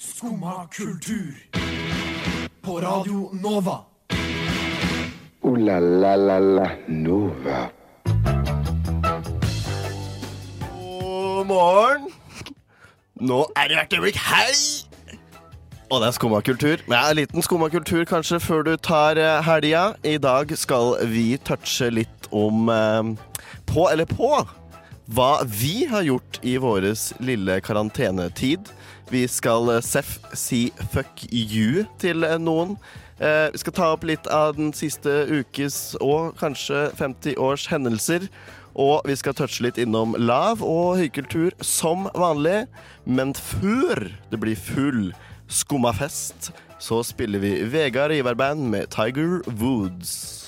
Skumma kultur. På Radio Nova. O-la-la-la-la Nova. God morgen. Nå er det hvert øyeblikk hei! Og det er skummakultur. Ja, en liten skummakultur kanskje før du tar eh, helga. I dag skal vi touche litt om eh, på eller på hva vi har gjort i våres lille karantenetid. Vi skal eh, seff si fuck you til eh, noen. Eh, vi skal ta opp litt av den siste ukes og kanskje 50 års hendelser. Og vi skal touche litt innom lav- og høykultur som vanlig. Men før det blir full skumma fest, så spiller vi Vegard Ivar-band med Tiger Woods.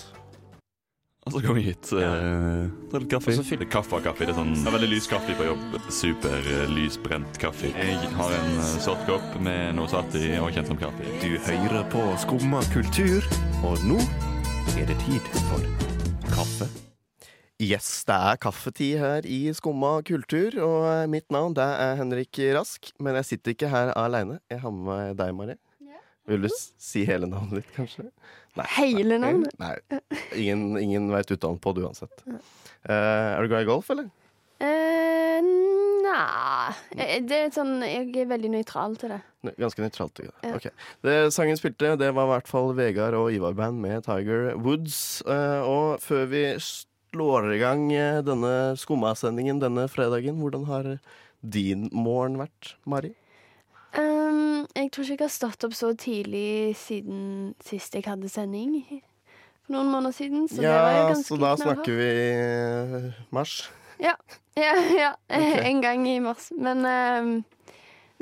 Og så kommer vi hit. Uh, ta litt kaffe. Og så fyller kaffe av kaffe. Det er, sånn, det er veldig lys kaffe på jobb. Super eh, lysbrent kaffe. Jeg har en eh, sort kopp med noe satt i og kjent som kaffe. Du hører på Skumma kultur, og nå er det tid for kaffe. Yes, det er kaffetid her i Skumma kultur, og eh, mitt navn det er Henrik Rask. Men jeg sitter ikke her aleine. Jeg har med meg deg, Mari. Vil du si hele navnet ditt, kanskje? Nei. Hele navnet? Nei. Ingen, ingen veit på det uansett. Uh, er du glad i golf, eller? Uh, Nei Eh, Det er sånn Jeg er veldig nøytral til det. Ganske nøytralt. til det? Ja. Ok. Det sangen spilte, det var i hvert fall Vegard og Ivar-band med Tiger Woods. Uh, og før vi slår i gang eh, denne skummasendingen denne fredagen, hvordan har din morgen vært, Mari? Um, jeg tror ikke jeg har stått opp så tidlig siden sist jeg hadde sending. For noen måneder siden. Så det var jo ja, ganske så da snakker vi eh, mars. Ja, ja. Ok. En gang i mars. Men um,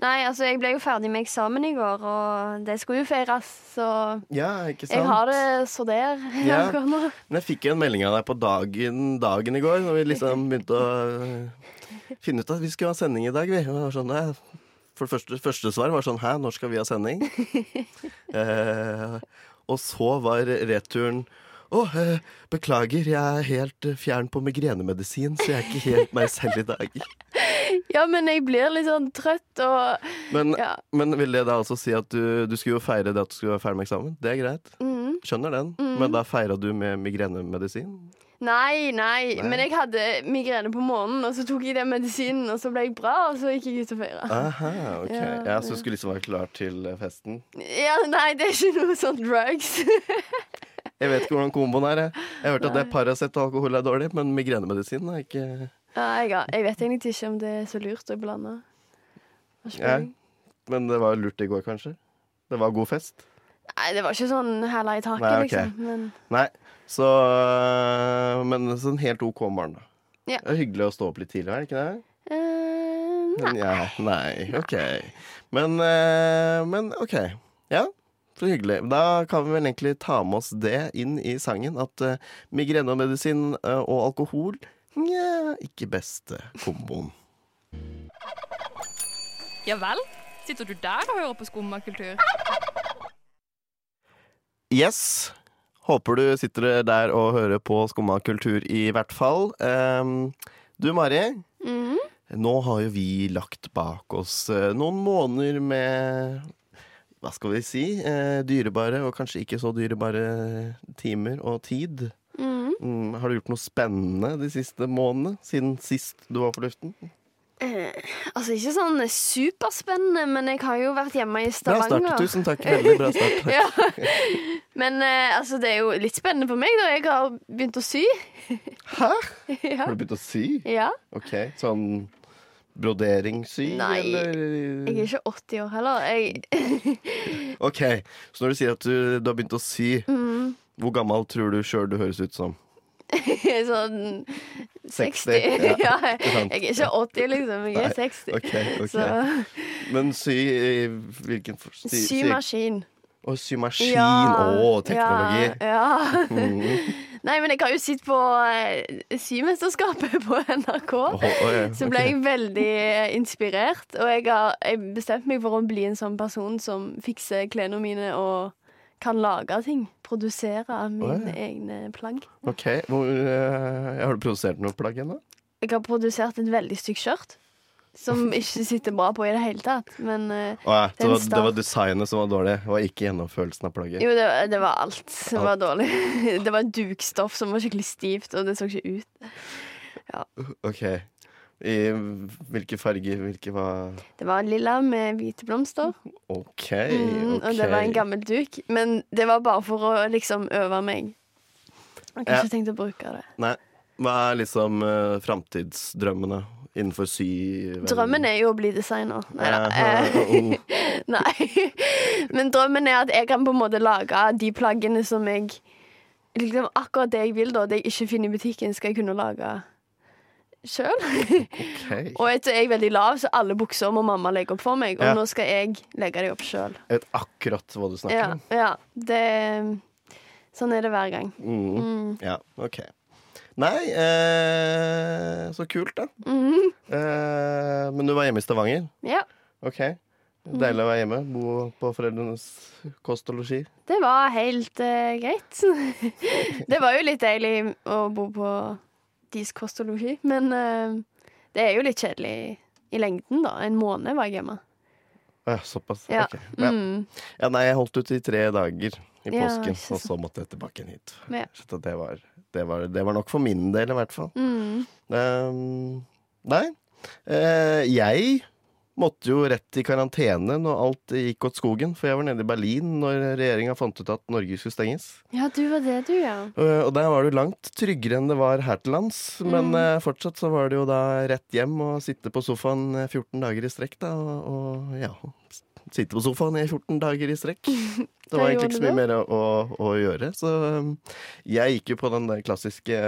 Nei, altså, jeg ble jo ferdig med eksamen i går, og det skulle jo feires, så Ja, jeg har det så der Ja. Men jeg fikk jo en melding av deg på dagen, dagen i går, når vi liksom begynte å finne ut at vi skulle ha sending i dag. Vi. Og sånn, nei, for det første, første svar var sånn Hæ, når skal vi ha sending? eh, og så var returen å, eh, beklager, jeg er helt eh, fjern på migrenemedisin, så jeg er ikke helt meg selv i dag. Ja, men jeg blir litt sånn trøtt og Men, Ja. men vil det da altså si at du, du skulle jo feire det at du skulle være ferdig med eksamen? Det er greit. mm. Skjønner den. Mm. Men da feira du med migrenemedisin? Nei, nei, Nei. men jeg hadde migrene på morgenen, og så tok jeg den medisinen, og så ble jeg bra, og så gikk jeg ut og feira. Aha, ok. Ja, Ja, så du skulle liksom være klar til eh, festen? Ja, nei, det er ikke noe sånn drugs. Jeg vet ikke hvordan komboen er. Jeg, har hørt at det er Nei. Paracet og alkohol er dårlig, men migrenemedisin er ikke ja, jeg, jeg vet egentlig ikke om det er så lurt å blande. Ja. Men det var lurt i går, kanskje? Det var god fest? Nei, det var ikke sånn hæla i taket, Nei, ok. liksom. Men Nei. Så øh, Men sånn helt OK morgen, da. Ja. Det er hyggelig å stå opp litt tidlig, er det ikke det? eh, Men, nei. ja, nei, OK. Men, øh, men OK. Ja, så hyggelig. Da kan vi vel egentlig ta med oss det inn i sangen. At uh, migrene og medisin øh, og alkohol Nja, ikke beste komboen. Ja vel? Sitter du der og hører på skummakultur? Yes. Håper du sitter der og hører på Skumma kultur i hvert fall. Um, du Mari, Mm. nå har jo vi lagt bak oss eh, noen måneder med hva skal vi si? Eh, dyrebare og kanskje ikke så dyrebare timer og tid. Mm. Mm, har du gjort noe spennende de siste månedene? Siden sist du var på luften? Eh, altså, ikke sånn superspennende, men jeg har jo vært hjemme i Bra Stavanger. start. Tusen takk. Veldig bra start. ja. Men eh, altså, det er jo litt spennende for meg, da. Jeg har begynt å sy. Hæ? ja. Har du begynt å sy? ja. OK. Sånn broderingssy, Nei, eller? Jeg er ikke 80 år heller. Jeg OK, så når du sier at du, du har begynt å sy, mm, hvor gammel tror du sjøl du høres ut som? Sånn 60. 60, ja, Ja, jeg er ikke 80, liksom. Jeg Nei, er 60. Okay, okay. Men sy i hvilken for- sy, sy- symaskin. Å, symaskin. Å, teknologi. Ja, ja. Mm. Nei, men jeg har jo sett på eh, Symesterskapet på NRK. Oh, ja, Så ble jeg veldig eh, inspirert, og jeg har jeg bestemte meg for å bli en sånn person som fikser klærne mine og kan lage ting. Produsere mine ja. egne plagg. OK. Hvor, uh, har du produsert noe plagg ennå? Jeg har produsert et veldig stygt skjørt. som ikke sitter bra på i det hele tatt. Men uh, oh, ja, det, var, det var designet som var dårlig, og ikke gjennomførelsen av plagget. jo, det, det var alt som var dårlig. Det var dukstoff som var skikkelig stivt, og det så ikke ut. Ok. I hvilke farger? Hvilke var Det var lilla med hvite blomster, OK. mm, ok. og det var en gammel duk. Men det var bare for å liksom øve meg. Jeg har Ja. ikke tenkt å bruke det. Nei. Hva er liksom uh, framtidsdrømmene innenfor sy... Drømmen er jo å bli designer. Nei da. Aha, oh. Nei. Men drømmen er at jeg kan på en måte lage de plaggene som jeg liksom Akkurat det jeg vil, da. Det jeg ikke finner i butikken, skal jeg kunne lage sjøl. Okay. og etter jeg er veldig lav, så alle bukser må mamma legge opp for meg. Og Ja. nå skal jeg legge dem opp sjøl. Jeg vet akkurat hva du snakker Ja, om. ja. Det Sånn er det hver gang. Mm. Mm. Ja, OK. Nei, eh, så kult, da. Mm. Eh, men du var hjemme i Stavanger? Ja. OK. Deilig å være hjemme. Bo på foreldrenes kost og losji. Det var helt eh, greit. det var jo litt deilig å bo på deres kostologi. men uh, det er jo litt kjedelig i lengden, da. En måned var jeg hjemme. Ja, såpass. Ja. Ok. Ja. Mm. ja, nei, jeg holdt ut i tre dager i Ja, påsken, ikke og så måtte jeg tilbake hit. Ja. Så det var, det, var, det var nok for min del, i hvert fall. Mm. Um, nei. Uh, jeg måtte jo rett i karantene når alt gikk åt skogen, for jeg var nede i Berlin når regjeringa fant ut at Norge skulle stenges. Ja, du var det, du, ja. Eh, Og der var det langt tryggere enn det var her til lands. Men Mm. eh, fortsatt så var det jo da rett hjem og sitte på sofaen eh, 14 dager i strekk, da. Og, og ja, sitte på sofaen i 14 dager i strekk. Det var egentlig ikke så mye mer å, å, å gjøre. Så jeg gikk jo på den der klassiske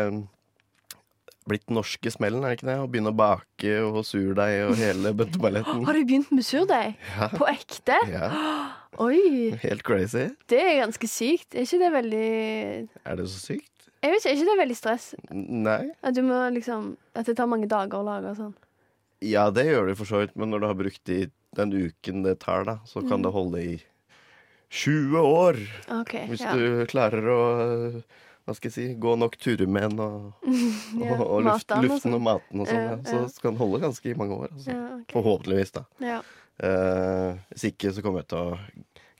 blitt norske smellen, er det ikke det? Å begynne å bake og surdeig og hele bøtteballetten. Har du begynt med surdeig? Ja. På ekte? ja, Oi, helt crazy. det er ganske sykt. Er ikke det veldig Er det så sykt? Jeg vet ikke, er ikke det veldig stress? Nei. At du må liksom At det tar mange dager å lage og sånn? Ja, det gjør det for så vidt, men når du har brukt de, den uken det tar, da, så kan Mm. det holde i 20 år. Okay, Hvis ja. du klarer å hva skal jeg si, gå nok turer med den og, ja. og, luft, luften sånn. og maten og sånn. Ja, så skal den holde ganske i mange år. Altså. Ja, okay. Forhåpentligvis, da. Ja. Eh, hvis ikke så kommer jeg til å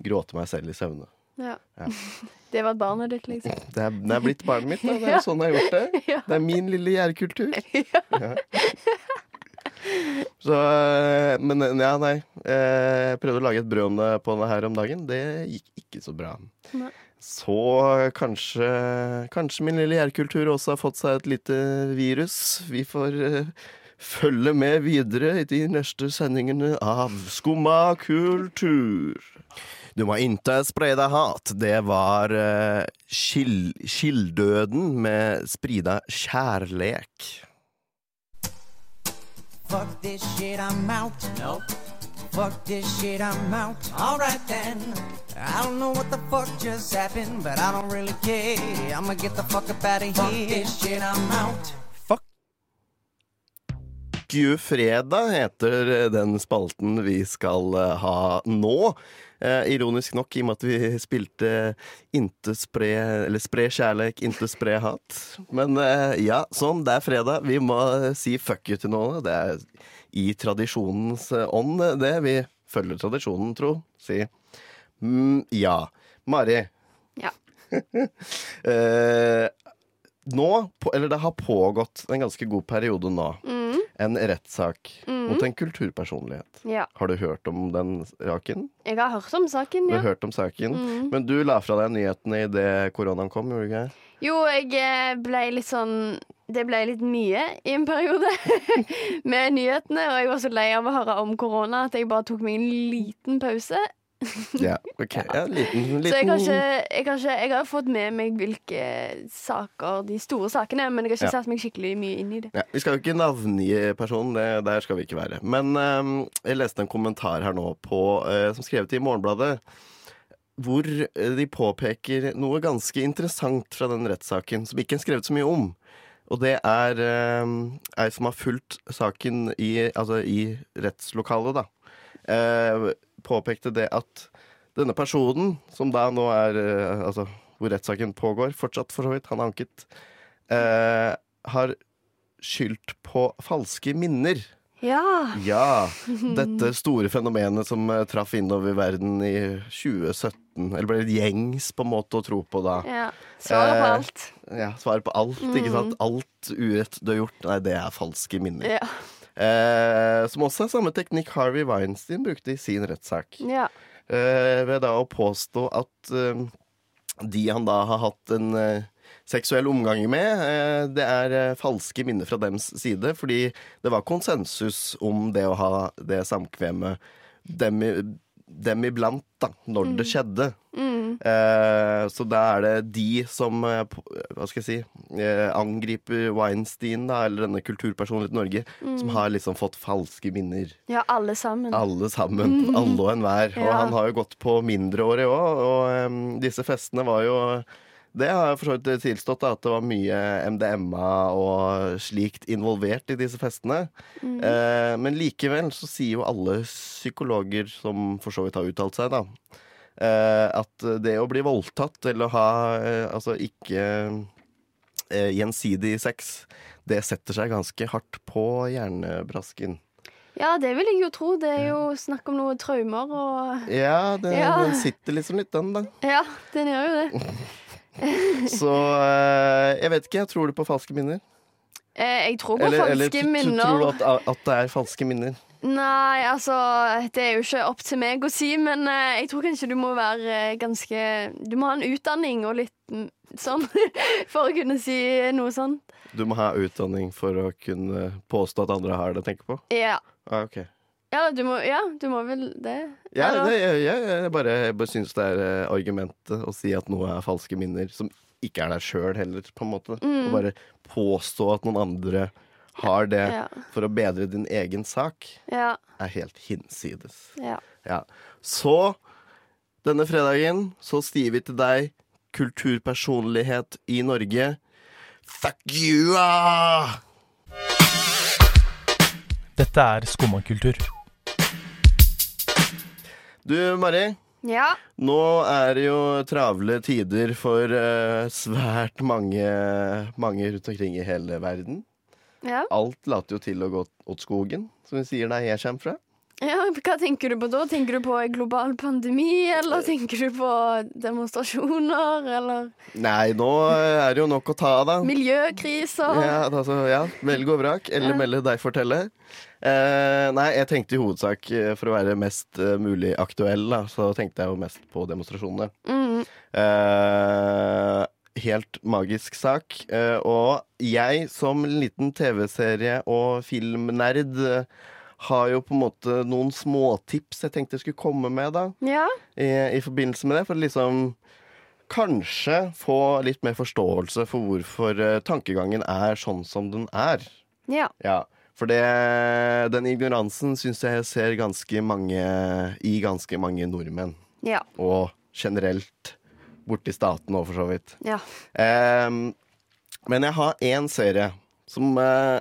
gråte meg selv i søvne. Det var barnet ditt, liksom. Det er, det er blitt barnet mitt. Da. Det er sånn jeg har gjort det. Det er min lille gjærkultur. Ja. Så, eh, men eh, ja, nei. Eh, Jeg prøvde å lage et brød om det på det her om dagen. Det gikk ikke så bra. Nei. Så kanskje, kanskje min lille gjærkultur også har fått seg et lite virus. Vi får eh, følge med videre i de neste sendingene av Skumma kultur. Du må inte spre deg hat. Det var uh, Kilddøden med sprida kjærlek. Fuck this shit, I'm out. Nope. Fuck this shit, I'm out. Alright then. I don't know what the fuck just happened, but I don't really care. I'ma get the fuck up out of here. Fuck this shit, I'm out. You fredag heter den spalten vi skal eh, ha nå. Eh, ironisk nok, i og med at vi spilte Inte spre Eller Spre kjærlek, inte spre hat. Men eh, ja, sånn, det er fredag. Vi må eh, si fuck you til noen. Det er i tradisjonens eh, ånd, det. Vi følger tradisjonen, tro. Si. Mm, ja. Mari. Ja. eh, nå, på, eller det har pågått en ganske god periode nå, Mm. en rettssak mm. mot en kulturpersonlighet. Ja. Har du hørt om den saken? Jeg har hørt om saken, ja. Du har hørt om saken, Mhm. Men du la fra deg nyhetene idet koronaen kom, gjorde du ikke? Jo, jeg eh, ble litt sånn Det ble litt mye i en periode med nyhetene, og jeg var så lei av å høre om korona at jeg bare tok meg en liten pause. Ja, ok. Ja, liten, liten Så jeg har, ikke, jeg, har ikke, jeg har fått med meg hvilke saker, de store sakene, men jeg har ikke Ja. satt meg skikkelig mye inn i det. Ja, vi skal jo ikke navngi personen, det, der skal vi ikke være. Men um, jeg leste en kommentar her nå på, uh, som skrevet i Morgenbladet, hvor eh, de påpeker noe ganske interessant fra den rettssaken, som ikke er skrevet så mye om. Og det er eh, ei som har fulgt saken i, altså i rettslokalet, da. Eh, påpekte det at denne personen, som da nå er eh, Altså hvor rettssaken pågår, fortsatt for så vidt, han anket, eh, har skyldt på falske minner. Ja. Ja, dette store fenomenet som eh, traff innover verden i 2017. Eller ble litt gjengs på en måte å tro på da. ja. Svaret på Eh, alt. Ja, Svaret på alt, ikke Mm. sant? Alt urett du har gjort. Nei, det er falske minner. Ja. Eh, som også er samme teknikk Harvey Weinstein brukte i sin rettssak. ja. Eh, ved da å påstå at eh, de han da har hatt en eh, seksuell omgang med, eh, det er eh, falske minner fra dems side, fordi det var konsensus om det å ha det samkvemmet dem, dem iblant, da, når det skjedde. Mm. Eh, så da er det de som eh, hva skal jeg si eh, angriper Weinstein, da, eller denne kulturpersonligheten i Norge, som har liksom fått falske minner. ja, alle sammen. Alle sammen. Alle og enhver. Og han har jo gått på mindreårige òg, og eh, disse festene var jo Det har jeg for så vidt tilstått, da, at det var mye MDMA og slikt involvert i disse festene. Eh, men likevel så sier jo alle psykologer som for så vidt har uttalt seg, da, eh, at det å bli voldtatt eller å ha eh, altså ikke eh, gjensidig sex, det setter seg ganske hardt på hjernebrasken. Ja, det vil jeg jo tro. Det er jo snakk om noen traumer og Ja, det, Ja. den sitter liksom litt, den, da. Ja, den gjør jo det. Så eh, jeg vet ikke. Jeg tror du på falske minner? Eh, jeg tror på Eller, falske eller minner. Eller tror du at, at det er falske minner? Nei, altså Det er jo ikke opp til meg å si, men uh, jeg tror kanskje du må være uh, ganske Du må ha en utdanning og litt mm, sånn for å kunne si noe sånt. Du må ha utdanning for å kunne påstå at andre har det, å tenke på? Ja. Ah, ok. Ja, du må, ja, du må vel det? Ja, det, jeg, jeg, jeg bare, jeg bare syns det er eh, argumentet å si at noe er falske minner, som ikke er der sjøl heller, på en måte. Mm. Å bare påstå at noen andre har det Ja. for å bedre din egen sak, Ja. er helt hinsides. ja. Ja. Så denne fredagen så sier vi til deg, kulturpersonlighet i Norge, fuck you! Ah! Dette er Skumma kultur. Du, Mari. Ja. Nå er det jo travle tider for uh, svært mange, mange rundt omkring i hele verden. ja. Alt later jo til å gå åt skogen, som vi sier der jeg kommer fra. Ja, Hva tenker du på da? Tenker du på en global pandemi, eller tenker du på demonstrasjoner, eller Nei, nå er det jo nok å ta av, da. miljøkriser? Ja, altså, ja, velg og vrak, eller melde deg fortelle. Eh, nei, jeg tenkte i hovedsak, eh, for å være mest eh, mulig aktuell, da, så tenkte jeg jo mest på demonstrasjonene. Mm. Eh, helt magisk sak. Eh, og jeg som liten TV-serie- og filmnerd eh, har jo på en måte noen småtips jeg tenkte jeg skulle komme med da, Ja. i, i forbindelse med det. For liksom kanskje få litt mer forståelse for hvorfor eh, tankegangen er sånn som den er. ja. Ja, for det, den ignoransen syns jeg ser ganske mange i ganske mange nordmenn. Ja. Og generelt borti staten òg, for så vidt. Ja. Um, men jeg har én serie som eh,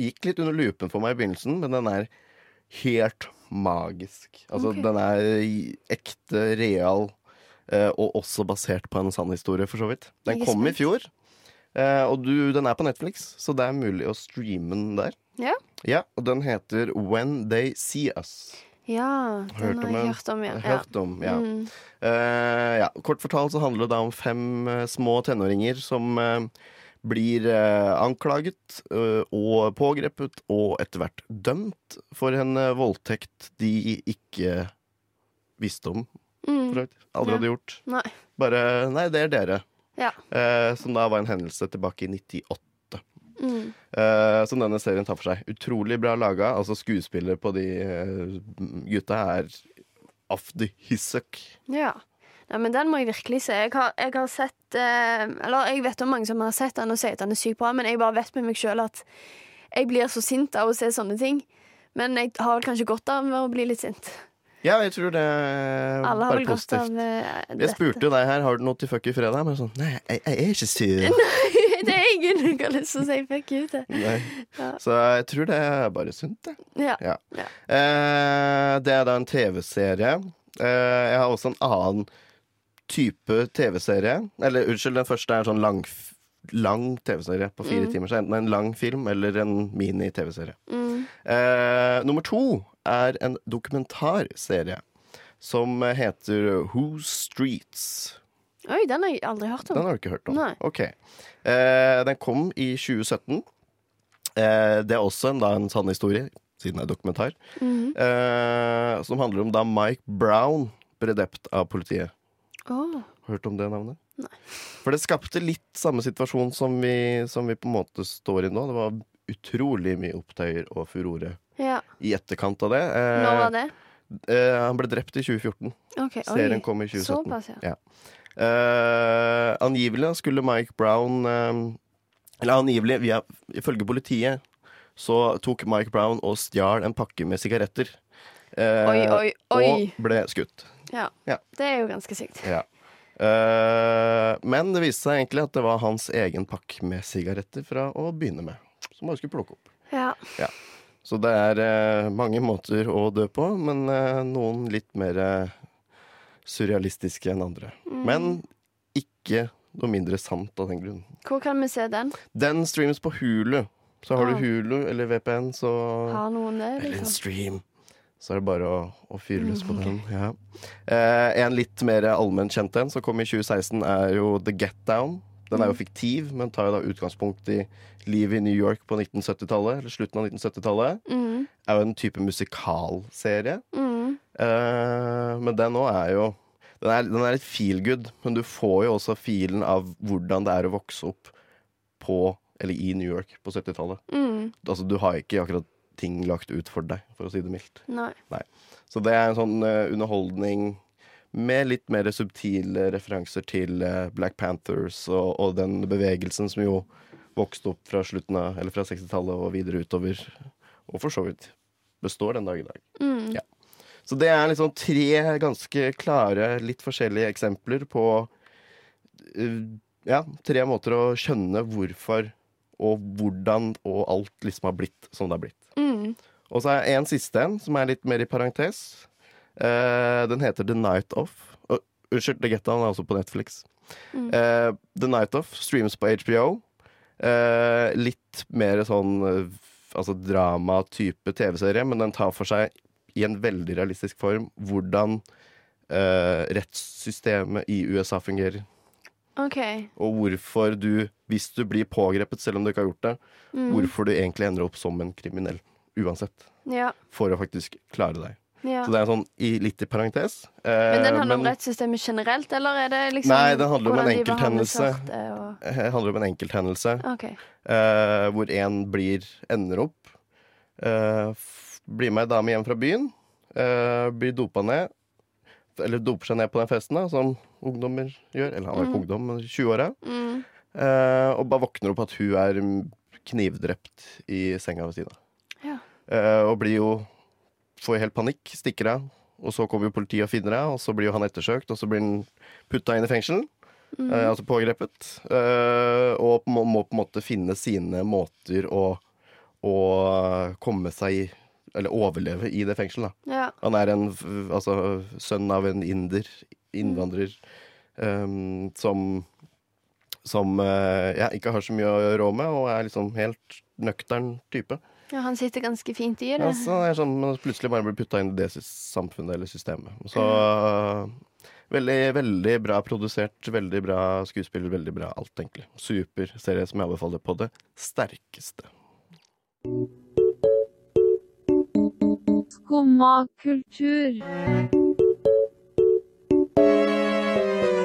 gikk litt under lupen for meg i begynnelsen, men den er helt magisk. Altså, okay. den er ekte, real, eh, og også basert på en sann historie, for så vidt. Den kom i fjor, eh, og du, den er på Netflix, så det er mulig å streame den der. Ja. Ja, og den heter When They See Us. Ja, Hørt den har jeg hørt om, ja. Hørt om, ja. Mm. Uh, ja. Kort fortalt så handler det da om fem uh, små tenåringer som eh, blir eh, anklaget eh, og pågrepet og etter hvert dømt for en eh, voldtekt de ikke visste om. Mm. Aldri Ja. hadde gjort. Nei. Bare Nei, det er dere. Ja. Eh, som da var en hendelse tilbake i 98. Mm. Eh, som denne serien tar for seg. Utrolig bra laga. Altså Skuespillere på de gutta er the hissuck. Ja. Nei, men den må jeg virkelig se. Jeg har, jeg har sett eh, Eller jeg vet om mange som har sett den og sier at den er sykt bra, men jeg bare vet med meg sjøl at jeg blir så sint av å se sånne ting. Men jeg har vel kanskje godt av å bli litt sint. Ja, jeg tror det er Alle har bare positivt. av eh, Jeg spurte jo deg her har du noe til fuck you fredag, men sånn Nei, jeg, jeg er ikke sur. det er ingen som har lyst til å si fuck you til. Ja. Så jeg tror det er bare sunt, det. Ja. Ja. Ja. Eh, det er da en TV-serie. Eh, jeg har også en annen type TV-serie. Eller unnskyld, den første er en sånn lang, lang TV-serie på fire Mm. timer. Så enten en lang film eller en mini-TV-serie. Mm. Eh, nummer to er en dokumentarserie som heter Who Streets. Oi, den har jeg aldri hørt om. Den har du ikke hørt om? Nei. Ok. Eh, den kom i 2017. Eh, det er også en, da, en sann historie, siden det er dokumentar, Mhm. eh, som handler om da Mike Brown ble drept av politiet. Åh. Hørt om det navnet? Nei. For det skapte litt samme situasjon som vi, som vi på en måte står i nå. Det var utrolig mye opptøyer og furore Ja. i etterkant av det. Eh, Når var det? eh, han ble drept i 2014. Ok, oi. Serien kom i 2017. Såpass, ja. Ja. Eh, angivelig skulle Mike Brown eh, Eller angivelig, via, ifølge politiet, så tok Mike Brown og stjal en pakke med sigaretter. eh, Oi, oi, oi. Og ble skutt. Ja. Ja. Det er jo ganske sykt. Ja. Uh, men det viste seg egentlig at det var hans egen pakke med sigaretter fra å begynne med. Som han skulle plukke opp. Ja. Så det er uh, mange måter å dø på, men uh, noen litt mer surrealistiske enn andre. Mm. Men ikke noe mindre sant av den grunn. Hvor kan vi se den? Den streams på Hulu. Så har Ah. du Hulu eller VPN, så Har noen det? Eller en Liksom? stream. Så er det bare å, å fyre løs på Mm, den. Ja. Eh, en litt mer allment kjent en som kom i 2016, er jo The Get Down. Den er jo Mm. fiktiv, men tar jo da utgangspunkt i livet i New York på 1970-tallet. Eller slutten av 1970-tallet. Mm. Er jo en type musikalserie. Mm. Eh, men den òg er jo Den er, den er litt feel good, men du får jo også filen av hvordan det er å vokse opp på Eller i New York på 70-tallet. Mm. Altså, du har ikke akkurat ting lagt ut for deg, for å si det mildt. Nei. Så det er en sånn uh, underholdning med litt mer subtile referanser til uh, Black Panthers og, og den bevegelsen som jo vokste opp fra slutten av Eller fra 60-tallet og videre utover. Og for så vidt består den dag i dag. Mm. Ja. Så det er liksom tre ganske klare, litt forskjellige eksempler på uh, Ja, tre måter å skjønne hvorfor og hvordan og alt liksom har blitt som det har blitt. Mm. Og så er en siste en, som er litt mer i parentes. Uh, den heter The Night Off. Uh, Unnskyld, The Get Down er også på Netflix. Mm. Uh, The Night Off streams på HBO. Eh, litt mer sånn altså drama-type TV-serie, men den tar for seg i en veldig realistisk form hvordan rettssystemet i USA fungerer. Okay. Og hvorfor du, hvis du blir pågrepet selv om du ikke har gjort det, Mm. hvorfor du egentlig ender opp som en kriminell. Uansett. Ja. For å faktisk klare deg. ja. Så det er sånn i, litt i parentes. Eh, Men den handler om rettssystemet generelt, eller er det liksom Nei, den handler om en enkelthendelse. Det og- handler om en enkelthendelse okay. eh, hvor en blir ender opp. Eh, blir med ei dame hjem fra byen. Eh, blir dopa ned. Eller doper seg ned på den festen, da, som ungdommer gjør. Eller han er ikke mm. ungdom, men 20-åra. Mm. Eh, og bare våkner opp at hun er mm, knivdrept i senga ved siden av. Ja. Uh, og blir jo Får helt panikk, stikker av. Og så kommer jo politiet og finner henne, og så blir jo han ettersøkt, og så blir han putta inn i fengsel. Mm. Uh, altså pågrepet. Og må, må på en måte finne sine måter å, å komme seg i Eller overleve i det fengselet. Ja. Han er en altså, sønn av en inder, innvandrer, um, som som jeg ja, ikke har så mye å rå med, og er liksom helt nøktern type. ja, han sitter ganske fint i det. Ja, så er sånn, men plutselig bare blir putta inn i det samfunnet eller systemet. Så eh, veldig, veldig bra produsert, veldig bra skuespiller, veldig bra alt, egentlig. Super serie som jeg anbefaler på det sterkeste. Skumma kultur.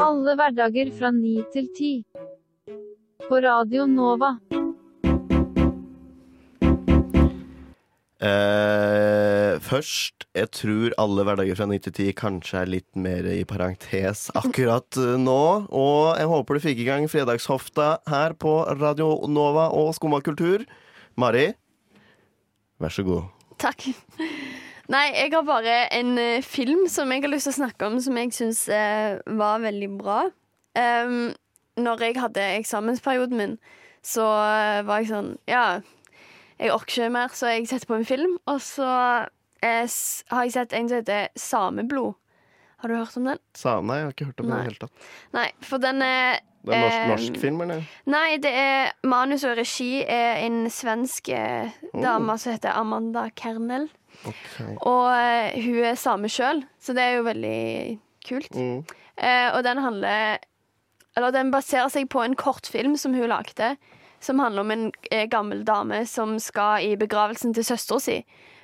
Alle hverdager fra ni til ti. På Radio Nova. Uh, først, jeg tror alle hverdager fra 9 til 10 kanskje er litt mer i parentes akkurat eh, nå. Og jeg håper du fikk i gang fredagshofta her på Radio Nova og Skumma kultur. Mari, vær så god. Takk. Nei, jeg har bare en eh, film som jeg har lyst til å snakke om, som jeg syns eh, var veldig bra. Um, når jeg hadde eksamensperioden min, så eh, var jeg sånn Ja, jeg orker ikke mer, så jeg setter på en film. Og så eh, har jeg sett en som heter Sameblod. Har du hørt om den? Sa, nei, jeg har ikke hørt om den i det hele tatt. Nei, for den er Det er norsk, eh, norsk film, eller? Nei, det er manus og regi er en svensk eh, Oh. dame som heter Amanda Kernel. Okay. Og eh, hun er same sjøl, så det er jo veldig kult. Mm. Eh, og den handler Eller den baserer seg på en kortfilm som hun lagde, som handler om en eh, gammel dame som skal i begravelsen til søstera si.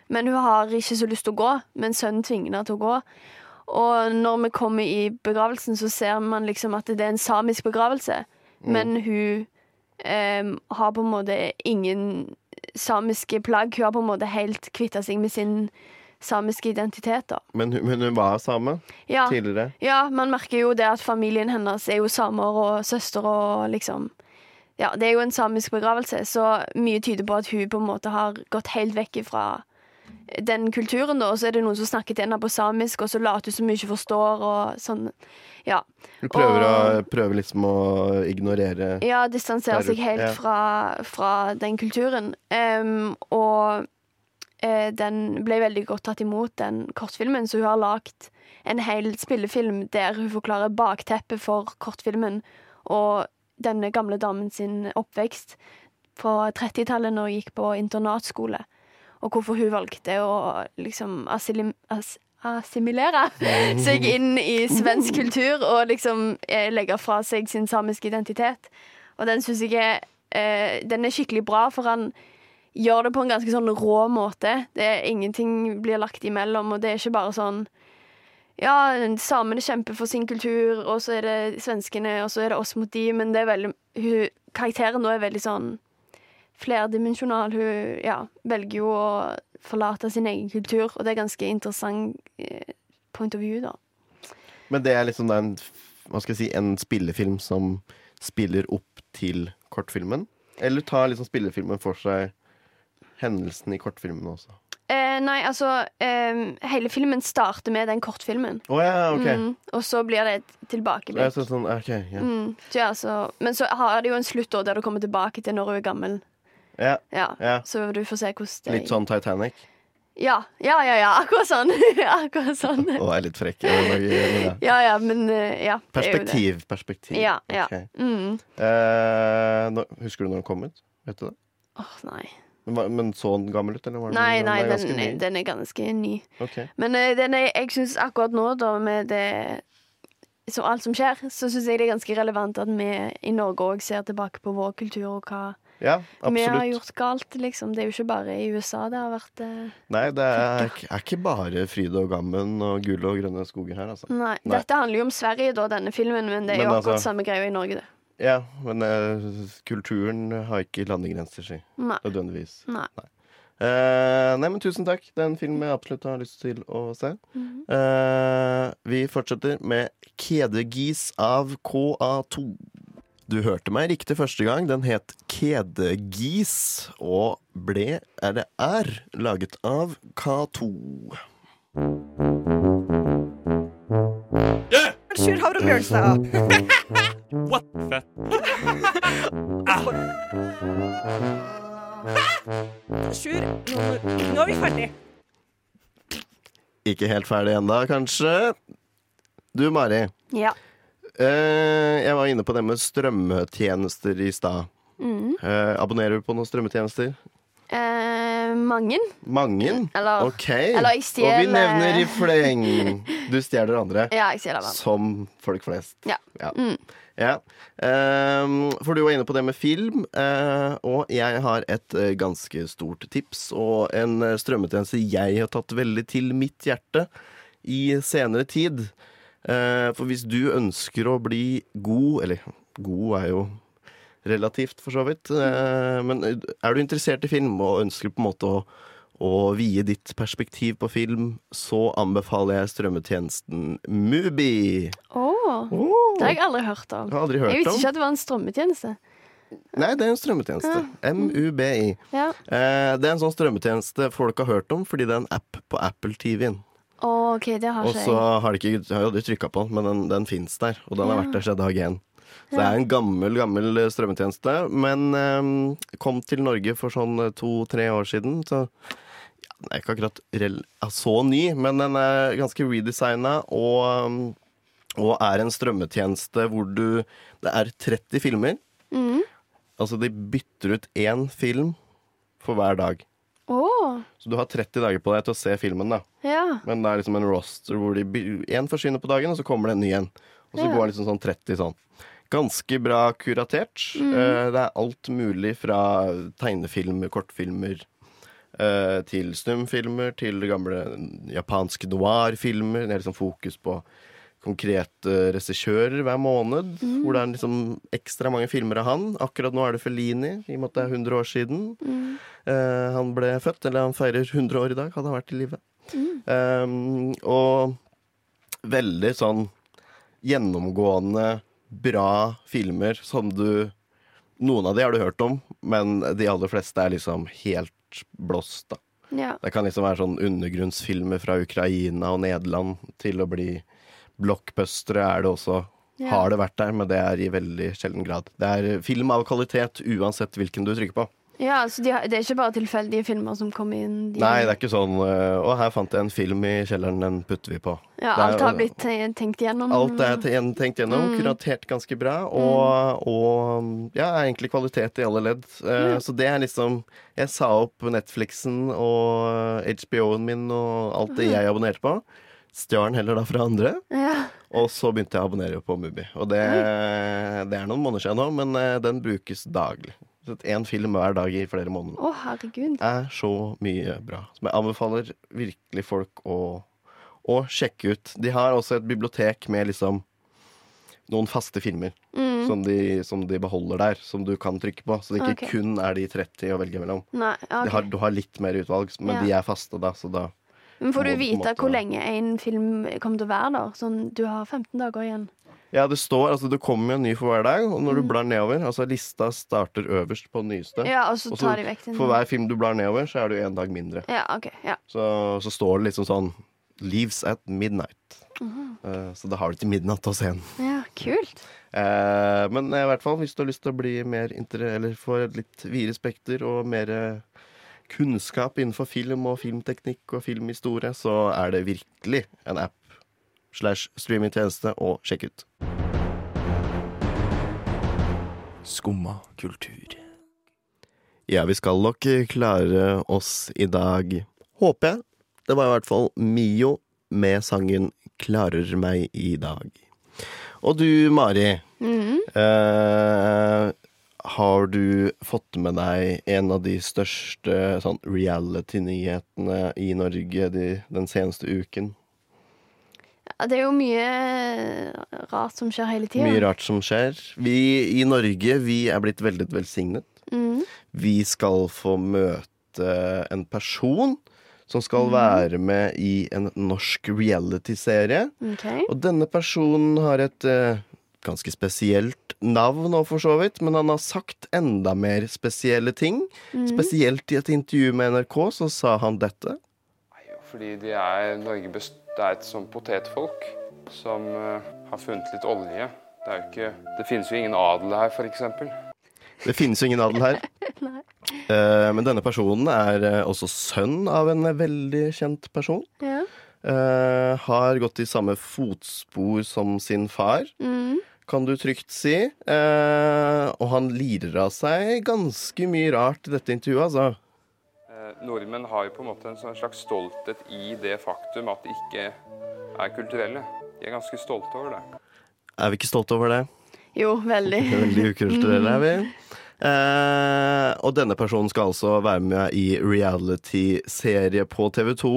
Men hun har ikke så lyst til å gå, men sønnen tvinger henne til å gå. Og når vi kommer i begravelsen, så ser man liksom at det er en samisk begravelse. Men hun eh, har på en måte ingen samiske plagg. Hun har på en måte helt kvitta seg med sin samiske identiteter. Men, men hun var same Ja. tidligere? Ja, man merker jo det at familien hennes er jo samer og søster og liksom Ja, det er jo en samisk begravelse, så mye tyder på at hun på en måte har gått helt vekk fra den kulturen, da. Og så er det noen som snakker til henne på samisk, og så later hun som hun ikke forstår, og sånn. Ja. Hun prøver, Og- å, prøver liksom å ignorere Ja, distansere seg helt Ja. fra, fra den kulturen. Um, og den ble veldig godt tatt imot, den kortfilmen, så hun har lagd en hel spillefilm der hun forklarer bakteppet for kortfilmen og denne gamle damen sin oppvekst på 30-tallet når hun gikk på internatskole, og hvorfor hun valgte å liksom assilim, as, assimilere seg inn i svensk kultur og liksom eh, legge fra seg sin samiske identitet. Og den syns jeg er eh, Den er skikkelig bra, for han gjør det på en ganske sånn rå måte. Det er Ingenting blir lagt imellom, og det er ikke bare sånn ja, samene kjemper for sin kultur, og så er det svenskene, og så er det oss mot de, men det er veldig hun, Karakteren nå er veldig sånn flerdimensjonal. Hun ja, velger jo å forlate sin egen kultur, og det er ganske interessant eh, point of view, da. Men det er liksom da en, hva skal jeg si, en spillefilm som spiller opp til kortfilmen? Eller tar liksom spillefilmen for seg hendelsen i kortfilmen også? Eh, nei, altså eh, Hele filmen starter med den kortfilmen. Oh, ja, okay. Mm, og så blir det et tilbakeblikk. så sånn, okay, yeah. Mm, ja, så, men så har det jo en slutt da, der du kommer tilbake til når hun er gammel. ja. Så du får se hvordan det Litt sånn Titanic. Ja, ja, ja, ja akkurat sånn. akkurat sånn. Jeg er litt frekk. ja. Ja, men eh, ja. er. Perspektiv. Perspektiv. Ja, ja. Ok. Mm. Eh, nå, husker du når den kom ut? Vet du det? Åh, nei. Men, men så den gammel ut, eller var den, Nei, nei, er ganske den, ny? den er ganske ny. Okay. Men uh, den er, jeg syns akkurat nå, da, med det så alt som skjer, så syns jeg det er ganske relevant at vi i Norge òg ser tilbake på vår kultur og hva Ja, vi har gjort galt, liksom. Det er jo ikke bare i USA det har vært eh, Nei, det er, er ikke bare fryd og gammen og gull og grønne skoger her, altså. Nei. Nei. Dette handler jo om Sverige, da, denne filmen, men det er Men jo altså- akkurat samme greia i Norge, det. Ja, men eh, kulturen har ikke landegrenser, si. Nei. Nødvendigvis. Nei. Eh, nei, men tusen takk. Det er en film jeg absolutt har lyst til å se. Mhm. Eh, vi fortsetter med Kedegis av KA2. Du hørte meg riktig første gang. Den het Kedegis og ble, eller er, laget av K2. Sjur Havre Bjørnstad. What? Fett. Sjur, nå, nå er vi ferdig. Ikke helt ferdig ennå, kanskje. Du, Mari. Ja. Eh, jeg var inne på det med strømmetjenester i stad. Mm. Eh, abonnerer du på noen strømmetjenester? Eh, mange. Mangen? Eller- ok. eller jeg Og vi nevner i fleng. Du stjeler andre. Ja, jeg stjeler andre. Som folk flest. Ja. Ja. Mm. Ja. Ehm, for du var inne på det med film, eh, og jeg har et eh, ganske stort tips og en eh, strømmetjeneste jeg har tatt veldig til mitt hjerte i senere tid. For hvis du ønsker å bli god, eller god er jo relativt for så vidt, eh, men er du interessert i film og ønsker på en måte å å vie ditt perspektiv på film, så anbefaler jeg strømmetjenesten Mubi. Åh, Det har jeg aldri hørt om. Aldri hørt jeg visste om. ikke at det var en strømmetjeneste. Nei, det er en strømmetjeneste. MUBI. Ja. Eh, det er en sånn strømmetjeneste folk har hørt om, fordi det er en app på Apple TV-en. Oh, OK, det har Og så har de ikke har jo aldri trykka på den, men den, den fins der. Og den har vært der siden dag én. Så det er en gammel, gammel eh, strømmetjeneste. Men eh, kom til Norge for sånn to-tre år siden, så den er ikke akkurat rel så ny, men den er ganske redesigna og, um, og er en strømmetjeneste hvor du Det er 30 filmer. Mm. Altså de bytter ut én film for hver dag. Oh. Så du har 30 dager på deg til å se filmen, da. ja. Men det er liksom en roster hvor én forsvinner på dagen, og så kommer det en ny en. Og så Ja. går det liksom sånn 30 sånn. Ganske bra kuratert. Mm. Eh, det er alt mulig fra tegnefilmer, kortfilmer, eh, til stumfilmer, til gamle japanske noir-filmer. Det er liksom fokus på konkrete regissører hver måned. Mm. Hvor det er liksom ekstra mange filmer av han. Akkurat nå er det Felini, i og med at det er 100 år siden. Mm. uh, han ble født, eller han feirer 100 år i dag, hadde han vært i live. Mm. Um, og veldig sånn gjennomgående bra filmer som du Noen av de har du hørt om, men de aller fleste er liksom helt blåst, da. Ja. Det kan liksom være sånn undergrunnsfilmer fra Ukraina og Nederland til å bli blockbustere er det også. Ja. Har det vært der, men det er i veldig sjelden grad. Det er film av kvalitet uansett hvilken du trykker på. Ja, så de har, det er ikke bare tilfeldige filmer som kommer inn? De, Nei, det er ikke sånn Og her fant jeg en film i kjelleren, den putter vi på. ja, er- alt har blitt tenkt gjennom? Alt er tenkt gjennom, Mm. kuratert ganske bra, og, og ja, egentlig kvalitet i alle ledd. Mm. Så det er liksom Jeg sa opp Netflixen og HBO-en min og alt det jeg abonnerte på. Stjal heller da fra andre. Ja. Og så begynte jeg å abonnere på Mubi. Og det, det er noen måneder siden nå, men eh, den brukes daglig. Én film hver dag i flere måneder. Å, herregud. er så mye bra. Som jeg anbefaler virkelig folk å, å sjekke ut. De har også et bibliotek med liksom noen faste filmer Mm. som, de, som de beholder der, som du kan trykke på. Så det ikke okay. kun er de 30 å velge mellom. Nei, okay. Har, du har litt mer utvalg, men Ja. de er faste, da. Så da Men får du vite måte- hvor lenge en film kommer til å være, da? Sånn, du har 15 dager igjen. Ja, det står altså Det kommer jo en ny for hver dag, og når du Mm. blar nedover Altså Lista starter øverst på den nyeste. Ja, og så tar de vekk den- For hver film du blar nedover, så er du en dag mindre. Ja, ok. Ja. Så, så står det liksom sånn Leaves at midnight. Mhm. uh, så da har du til midnatt å se den. ja, kult. Eh, men i hvert fall hvis du har lyst til å bli mer inter Eller få et litt videre spekter og mer eh, kunnskap innenfor film og filmteknikk og filmhistorie, så er det virkelig en app slash streamingtjeneste og sjekk ut. Skumma kultur. Ja, vi skal nok klare oss i dag, håper jeg. Det var i hvert fall Mio med sangen 'Klarer meg i dag'. Og du, Mari. Mhm. eh, har du fått med deg en av de største sånn reality-nyhetene i Norge de, den seneste uken? Det er jo mye rart som skjer hele tida. Mye rart som skjer. Vi i Norge vi er blitt veldig velsignet. Mm. Vi skal få møte en person som skal mm. være med i en norsk reality-serie. Okay. Og denne personen har et uh, ganske spesielt navn, og for så vidt, men han har sagt enda mer spesielle ting. Mm. Spesielt i et intervju med NRK så sa han dette. Fordi de er, Norge best, det er et sånn potetfolk som eh, har funnet litt olje. Det, er jo ikke, det finnes jo ingen adel her, f.eks. Det finnes jo ingen adel her. Eh, men denne personen er eh, også sønn av en veldig kjent person. Ja. Eh, har gått i samme fotspor som sin far, mm. kan du trygt si. Eh, og han lirer av seg ganske mye rart i dette intervjuet, altså. Eh, nordmenn har jo på en måte en sånn slags stolthet i det faktum at de ikke er kulturelle. De er ganske stolte over det. Er vi ikke stolte over det? Jo, veldig. Veldig ukulturelle er vi. Eh, og denne personen skal altså være med i reality-serie på TV2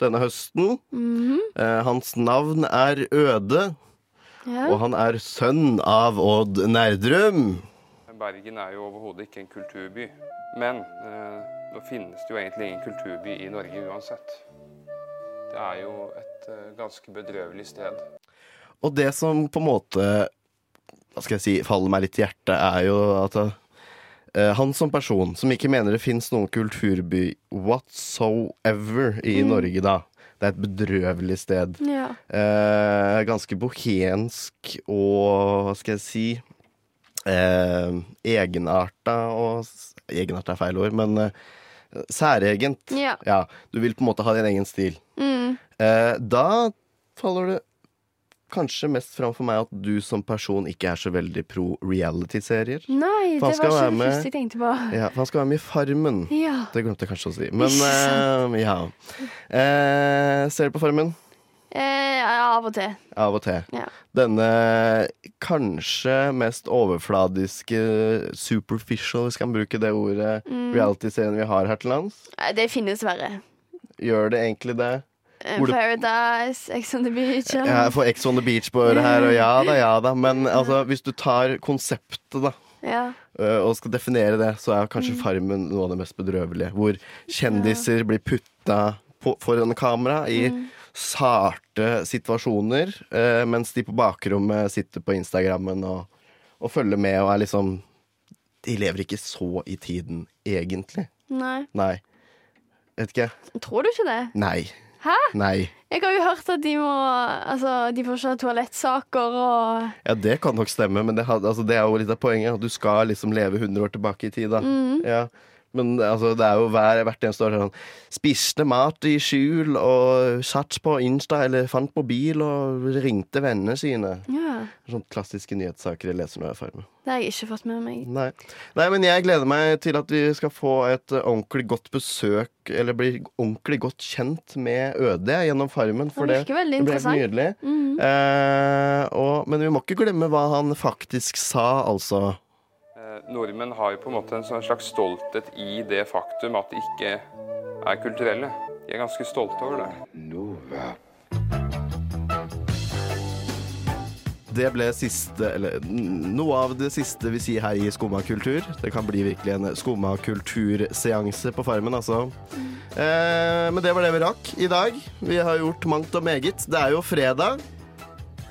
denne høsten. Mhm. Eh, hans navn er Øde, Ja. og han er sønn av Odd Nerdrum. Bergen er jo overhodet ikke en kulturby. Men eh, nå finnes det jo egentlig ingen kulturby i Norge uansett. Det er jo et eh, ganske bedrøvelig sted. Og det som på en måte hva skal jeg si, faller meg litt i hjertet, er jo at eh, han som person, som ikke mener det fins noen kulturby whatsoever i Mm. Norge, da. Det er et bedrøvelig sted. Ja. Eh, ganske bohensk og hva skal jeg si eh, Egenarta og Egenarta er feil ord, men eh, Særegent. Ja. Du vil på en måte ha din egen stil. Mm. Eh, da faller det kanskje mest fram for meg at du som person ikke er så veldig pro reality-serier. Nei, det var så det med- første jeg tenkte på. Ja, for han skal være med i Farmen. Ja. Det glemte jeg kanskje å si. Men eh, ja. Eh, ser du på Farmen? Eh, ja, av og til. Av og til. Ja. Denne kanskje mest overfladiske superficial, hvis jeg kan bruke det ordet, Mm. reality-serien vi har her til lands. Det finnes verre. Gjør det egentlig det? Eh, Hvor Paradise, Ex on the Beach ja. Jeg får Ex on the beach på øret her, og ja da, ja da. Men altså, hvis du tar konseptet, da. Ja. øh, Og skal definere det, så er kanskje Mm. Farmen noe av det mest bedrøvelige. Hvor kjendiser blir putta på, foran kamera i Mm. Sarte situasjoner, eh, mens de på bakrommet sitter på Instagrammen og, og følger med og er liksom De lever ikke så i tiden, egentlig. Nei. Nei. Vet ikke. Tror du ikke det? Nei. Hæ? Nei. Jeg har jo hørt at de må Altså, de får ikke ha toalettsaker og Ja, det kan nok stemme, men det, altså, det er jo litt av poenget. At du skal liksom leve 100 år tilbake i tid, da. Mm. Ja. Men altså, det er jo hver, hvert eneste år sånn Spiste mat i skjul og satt på Insta eller fant mobil og ringte vennene sine. Ja. Sånne klassiske nyhetssaker jeg leser når jeg er ferdig. Det har jeg ikke fått med meg. Nei. Nei, men jeg gleder meg til at vi skal få et eh, ordentlig godt besøk, eller bli ordentlig godt kjent med ØD gjennom Farmen. For Det det, det blir helt nydelig. Mhm. Eh, og, men vi må ikke glemme hva han faktisk sa, altså. Nordmenn har jo på en måte en sånn slags stolthet i det faktum at de ikke er kulturelle. De er ganske stolte over det. Det ble siste, eller noe av det siste vi sier her i Skumma kultur. Det kan bli virkelig en Skumma kulturseanse på Farmen, altså. Eh, men det var det vi rakk i dag. Vi har gjort mangt og meget. Det er jo fredag.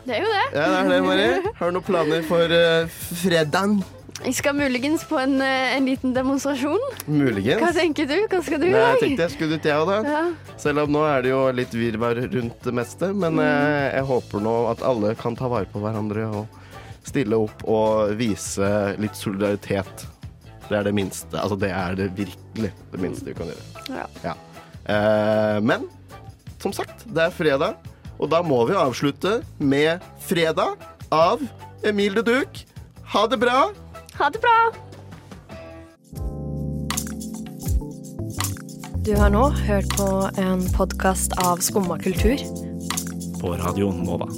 Det er jo det. Ja, det er det, Marie. Har du noen planer for uh, fredagen? Jeg skal muligens på en, eh, en liten demonstrasjon. Muligens. Hva tenker du? Hva skal du i Nei, jeg tenkte jeg skulle ut, jeg òg, da. Ja. Selv om nå er det jo litt virvar rundt det meste. Men Mm. jeg, jeg håper nå at alle kan ta vare på hverandre og stille opp og vise litt solidaritet. Det er det minste. Altså, det er det virkelig det minste vi kan gjøre. Ja. Eh, men som sagt, det er fredag, og da må vi avslutte med 'Fredag' av Emil de Duc. Ha det bra! Ha det bra! Du har nå hørt på en podkast av Skumma kultur. På radioen Nova.